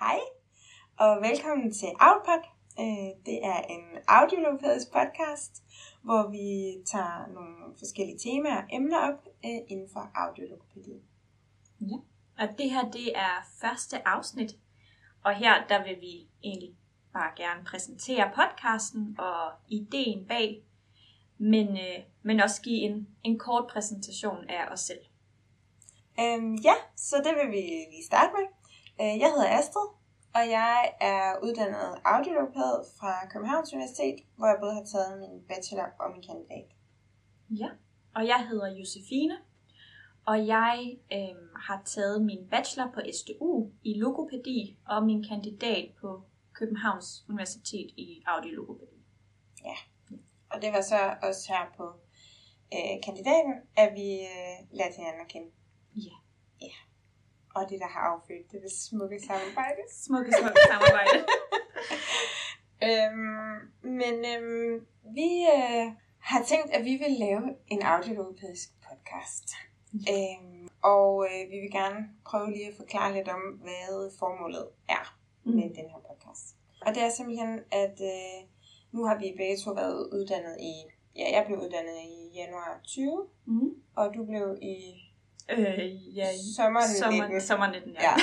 Hej, og velkommen til Outpod. Øh, Det er en audiologopædisk podcast, hvor vi tager nogle forskellige temaer og emner op øh, inden for audiologopædi. Og det her, det er første afsnit. Og her, der vil vi egentlig bare gerne præsentere podcasten og ideen bag, men, øh, men også give en, en kort præsentation af os selv. Øhm, ja, så det vil vi lige starte med. Øh, Jeg hedder Astrid, og jeg er uddannet audiologopæd fra Københavns Universitet, hvor jeg både har taget min bachelor og min kandidat. Ja. Og jeg hedder Josefine, og jeg øh, har taget min bachelor på SDU i logopædi og min kandidat på Københavns Universitet i audiologopædi. Og det var så også her på øh, kandidaten, at vi øh, lærte hinanden at kende. Ja. Og det, der har affødt det, det smukke samarbejde. Smukke, smukke samarbejde. Øhm, men øhm, vi øh, har tænkt, at vi vil lave en audiologopædisk podcast. Øhm, og øh, vi vil gerne prøve lige at forklare lidt om, hvad formålet er Mm. med den her podcast. Og det er simpelthen, at øh, nu har vi begge to været uddannet i, ja, jeg blev uddannet i januar 20, Mm. og du blev i Øh, ja, sommeren sommer, 19. sommer 19, ja. Ja.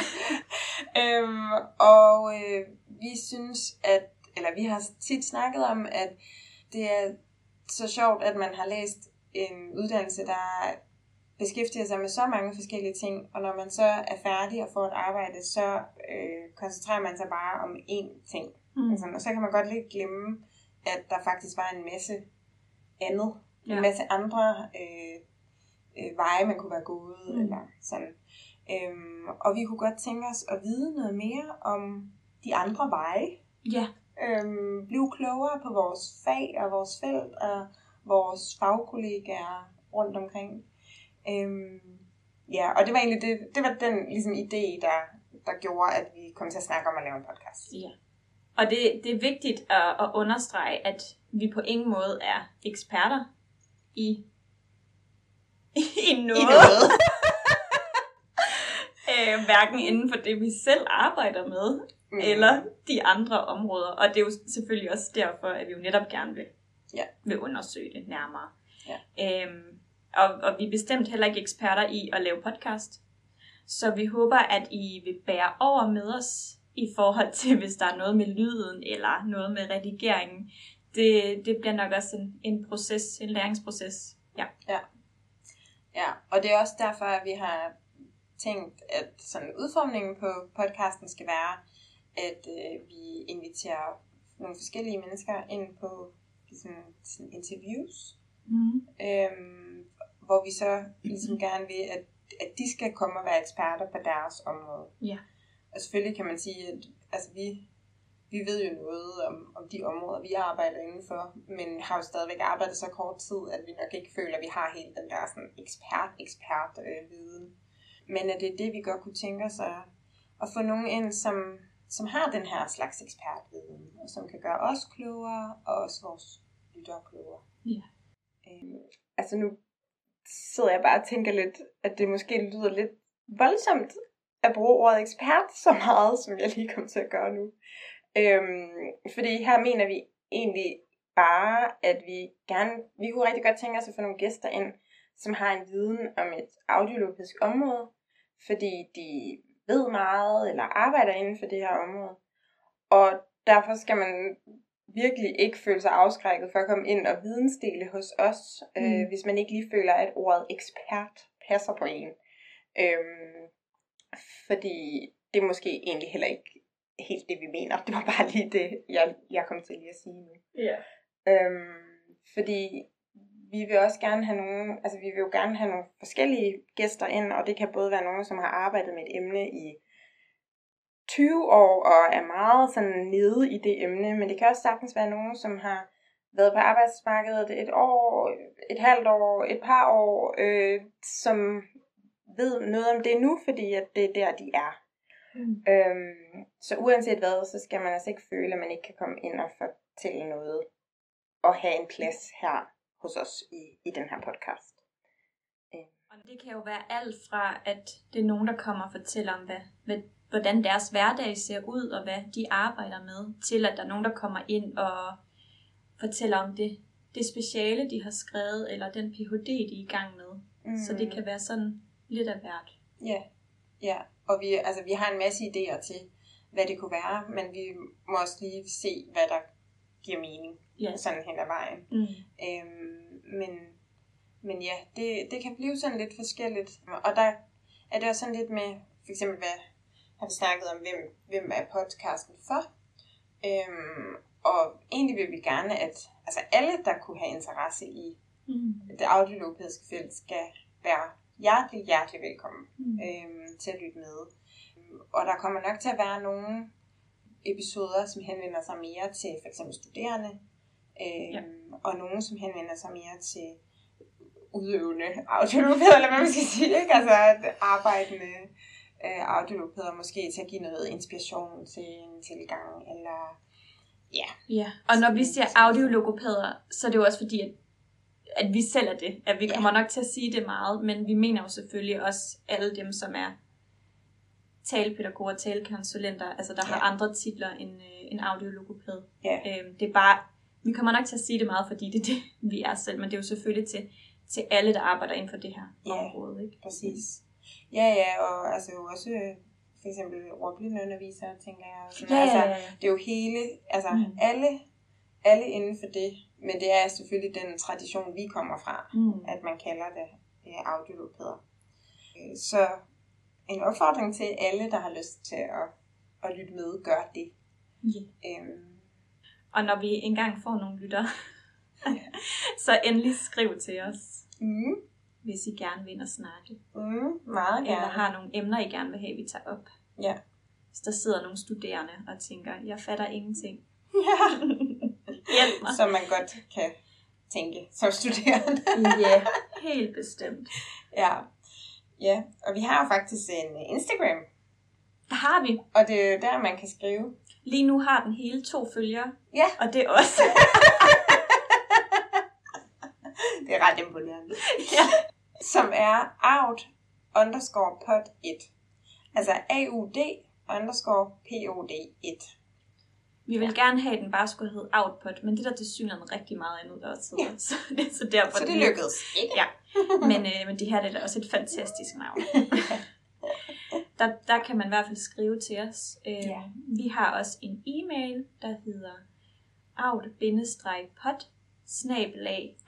øhm, og øh, vi synes, at, eller vi har tit snakket om, at det er så sjovt, at man har læst en uddannelse, der beskæftiger sig med så mange forskellige ting, og når man så er færdig og får et arbejde, så øh, koncentrerer man sig bare om én ting. Mm. Altså, og så kan man godt lidt glemme, at der faktisk var en masse andet. Ja. en masse andre øh, øh, veje, man kunne være gået, mm. Eller sådan. Øhm, og vi kunne godt tænke os at vide noget mere om de andre veje. Ja. Øhm, blive klogere på vores fag og vores felt og vores fagkollegaer rundt omkring. Øhm, ja, og det var egentlig det, det var den ligesom, idé, der, der gjorde, at vi kom til at snakke om at lave en podcast. ja. Og det, det er vigtigt at, at understrege, at vi på ingen måde er eksperter i, i noget. I noget. øh, hverken inden for det, vi selv arbejder med, Mm. eller de andre områder. Og det er jo selvfølgelig også derfor, at vi jo netop gerne vil, Ja. vil undersøge det nærmere. Ja. Øhm, og, og vi er bestemt heller ikke eksperter i at lave podcast. Så vi håber, at I vil bære over med os i forhold til, hvis der er noget med lyden eller noget med redigeringen. Det, det bliver nok også en, en proces, en læringsproces. Ja. Ja, og det er også derfor, at vi har tænkt, at sådan udformningen på podcasten skal være, at øh, vi inviterer nogle forskellige mennesker ind på ligesom, sådan interviews, Mm. øhm, hvor vi så ligesom gerne vil, at, at de skal komme og være eksperter på deres område. Ja. Og selvfølgelig kan man sige, at altså, vi, vi ved jo noget om, om de områder, vi arbejder indenfor, men har jo stadigvæk arbejdet så kort tid, at vi nok ikke føler, at vi har helt den der sådan, ekspert-ekspert-viden. Men at det er det, vi godt kunne tænke os at, at få nogen ind, som, som har den her slags ekspertviden, og som kan gøre os klogere, og også vores lyttere klogere. Ja. Øhm, altså nu sidder jeg bare og tænker lidt, at det måske lyder lidt voldsomt at bruge ordet ekspert så meget, som jeg lige kom til at gøre nu. Øhm, fordi her mener vi egentlig bare, at vi gerne, vi kunne rigtig godt tænke os at få nogle gæster ind, som har en viden om et audiologisk område, fordi de ved meget eller arbejder inden for det her område. Og derfor skal man virkelig ikke føle sig afskrækket for at komme ind og vidensdele hos os, mm. øh, Mm. hvis man ikke lige føler, at ordet ekspert passer på en. Øhm, fordi det måske egentlig heller ikke helt det, vi mener. Det var bare lige det, jeg, jeg kom til lige at sige nu. Ja. Øhm, fordi vi vil også gerne have nogle, altså vi vil jo gerne have nogle forskellige gæster ind, og det kan både være nogen, som har arbejdet med et emne i 20 år og er meget sådan nede i det emne, men det kan også sagtens være nogen, som har været på arbejdsmarkedet et år, et halvt år, et par år, øh, som ved noget om det nu, fordi at det er der, de er. Mm. Øhm, så uanset hvad, så skal man altså ikke føle, at man ikke kan komme ind og fortælle noget og have en plads her hos os i, i den her podcast. Og det kan jo være alt fra, at det er nogen, der kommer og fortæller om, hvad, hvad hvordan deres hverdag ser ud, og hvad de arbejder med, til at der er nogen, der kommer ind og fortæller om det, det speciale, de har skrevet, eller den Ph.D., de er i gang med. Mm. Så det kan være sådan lidt af hvert. Ja, ja. Og vi, altså, vi har en masse idéer til, hvad det kunne være, men vi må også lige se, hvad der giver mening Ja. sådan hen ad vejen. Mm. Øhm, men, men ja, det, det kan blive sådan lidt forskelligt. Og der er det også sådan lidt med, for eksempel, hvad har vi snakket om, hvem, hvem er podcasten for? Øhm, og egentlig vil vi gerne, at altså alle, der kunne have interesse i Mm. det audiologopædiske felt, skal være hjertelig, hjertelig velkommen Mm. øhm, til at lytte med. Og der kommer nok til at være nogle episoder, som henvender sig mere til for eksempel studerende, øhm, Ja. og nogle, som henvender sig mere til udøvende audiologopæder, eller hvad man skal sige, ikke? altså at arbejdende øh, audiologopæder måske til at give noget inspiration til en tilgang, eller ja. Ja, og når vi siger audiologopæder, så er det jo også fordi, at, at vi selv er det. At vi Ja. kommer nok til at sige det meget, men vi mener jo selvfølgelig også alle dem, som er talepædagoger, talekonsulenter, altså der ja. har andre titler end, øh, end audiologopæd. Ja. Øhm, det er bare, vi kommer nok til at sige det meget, fordi det er det, vi er selv, men det er jo selvfølgelig til, til alle, der arbejder inden for det her Ja. område. Ikke? Præcis. Ja, ja, og altså jo også øh, for eksempel ordblindeundervisere, tænker jeg. sådan Ja, altså, ja, ja. Det er jo hele, altså mm. alle, alle inden for det, men det er selvfølgelig den tradition, vi kommer fra, Mm. at man kalder det øh, audiologopæder. Øh, Så en opfordring til alle, der har lyst til at, at lytte med, gør det. Ja. Øhm, Og når vi engang får nogle lytter, så endelig skriv til os, mm, hvis I gerne vil ind og snakke. mm, meget Eller gerne. har nogle emner, I gerne vil have, vi tager op. Ja. Hvis der sidder nogle studerende og tænker, jeg fatter ingenting. ja. Hjælp mig. Som man godt kan tænke som studerende. Ja, helt bestemt. Ja. Ja, og vi har jo faktisk en Instagram, Der har vi. og det er jo der, man kan skrive. Lige nu har den hele to følgere. Ja. Og det er også... Det er ret imponerende. ja. Som er out underscore pod 1. Altså AUD underscore POD 1. Vi vil gerne have, at den bare skulle hedde Output, men det er der til synligheden rigtig meget andet, også hedder. Så, det, så derfor Så det lykkedes, ikke? Ja. Men, øh, men det her det er da også et fantastisk navn. der, der kan man i hvert fald skrive til os. Øh, Ja. Vi har også en e-mail, der hedder out-pod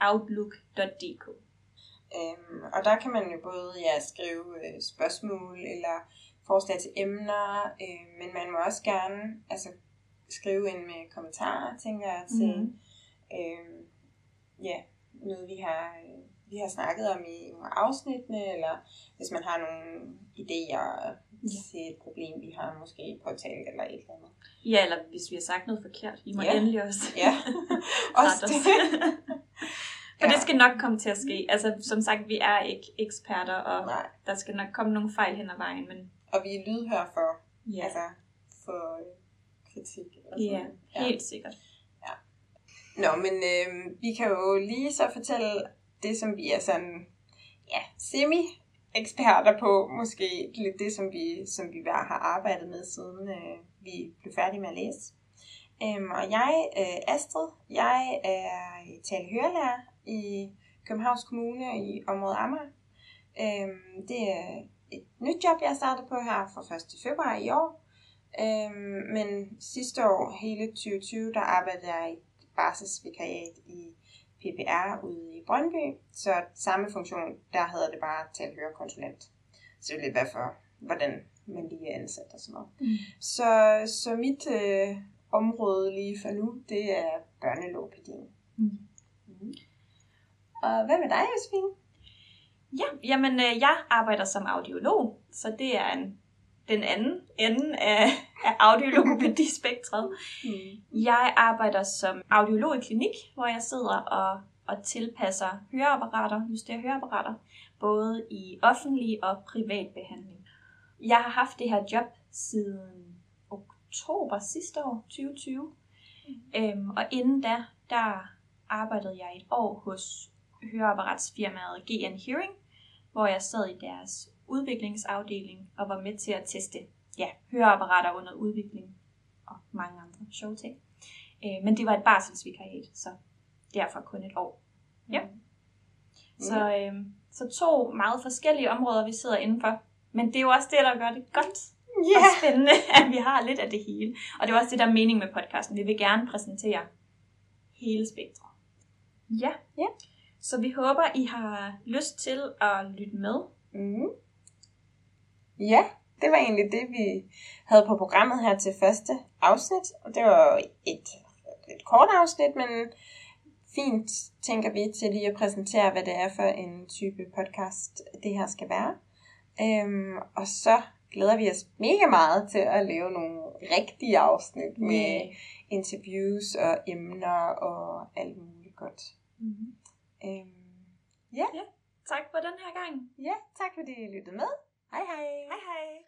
outlook.dk Øhm, og der kan man jo både ja, skrive øh, spørgsmål eller forslag til emner, øh, men man må også gerne altså, skrive ind med kommentarer, tænker jeg, til Mhm. øh, ja, noget vi har, vi har snakket om i nogle af afsnittene, eller hvis man har nogle idéer til et problem, vi har måske påtalt eller et eller andet. Ja, eller hvis vi har sagt noget forkert. I må Ja. endelig også Ja, også det. For Ja. det skal nok komme til at ske. Altså, som sagt, vi er ikke eksperter, og Nej, der skal nok komme nogle fejl hen ad vejen, men og vi er lydhør for, ja, altså, for kritik. Og ja sådan. helt sikkert. Nå, men øh, vi kan jo lige så fortælle det, som vi er sådan, ja, semi-eksperter på, måske lidt det, som vi, som vi bare har arbejdet med, siden øh, vi blev færdige med at læse. Øhm, og jeg, øh, Astrid, jeg er talehørelærer i Københavns Kommune i området Amager. Øhm, det er et nyt job, jeg startede på her fra 1. februar i år. Øhm, men sidste år, hele 2020, der arbejdede jeg i barselsvikariat i PPR ude i Brøndby. Så samme funktion, der hedder det bare talhørekonsulent. Så det er lidt hvad for, hvordan man lige er ansat og sådan noget. Mm. Så, så mit øh, område lige for nu, det er børnelogopædien. Mm. Mm. Og hvad med dig, Josefine? Ja, jamen øh, jeg arbejder som audiolog, så det er en, den anden ende af, af audiologopædispektret. Mm. Jeg arbejder som audiolog i klinik, hvor jeg sidder og, og tilpasser høreapparater, justerer høreapparater, både i offentlig og privat behandling. Jeg har haft det her job siden oktober sidste år, 2020. Øhm, og inden da, der arbejdede jeg et år hos høreapparatsfirmaet GN Hearing, hvor jeg sad i deres udviklingsafdeling og var med til at teste ja, høreapparater under udvikling og mange andre sjove ting. Øh, men det var et barselsvikariat, så derfor kun et år. Ja. Mm. Så, øh, så to meget forskellige områder, vi sidder indenfor. Men det er jo også det, der gør det godt yeah. og spændende, at vi har lidt af det hele. Og det er også det, der er mening med podcasten. Vi vil gerne præsentere hele spektret. Ja. ja. Så vi håber, I har lyst til at lytte med. Mm. Ja, det var egentlig det, vi havde på programmet her til første afsnit. Og det var et, et kort afsnit, men fint, tænker vi, til lige at præsentere, hvad det er for en type podcast, det her skal være. Øhm, og så glæder vi os mega meget til at lave nogle rigtige afsnit med yeah. interviews og emner og alt muligt godt. Mm-hmm. Øhm, ja. ja. Tak for den her gang. Ja, tak fordi I lyttede med. Hi, hi. Hi, hi.